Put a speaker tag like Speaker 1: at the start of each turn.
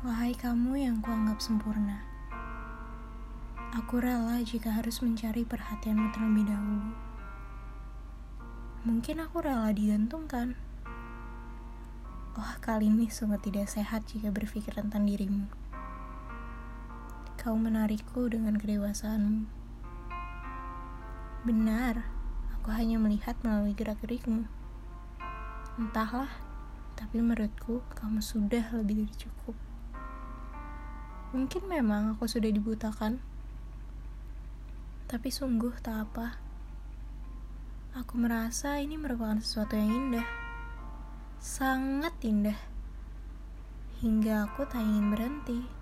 Speaker 1: Wahai kamu yang kuanggap sempurna, aku rela jika harus mencari perhatianmu terlebih dahulu. Mungkin aku rela digantungkan. Wah, kali ini sungguh tidak sehat jika berpikir tentang dirimu. Kau menarikku dengan kedewasaanmu. Benar, aku hanya melihat melalui gerak-gerikmu. Entahlah, tapi menurutku kamu sudah lebih dari cukup. Mungkin memang aku sudah dibutakan, tapi sungguh tak apa. Aku merasa ini merupakan sesuatu yang indah, sangat indah, hingga aku tak ingin berhenti.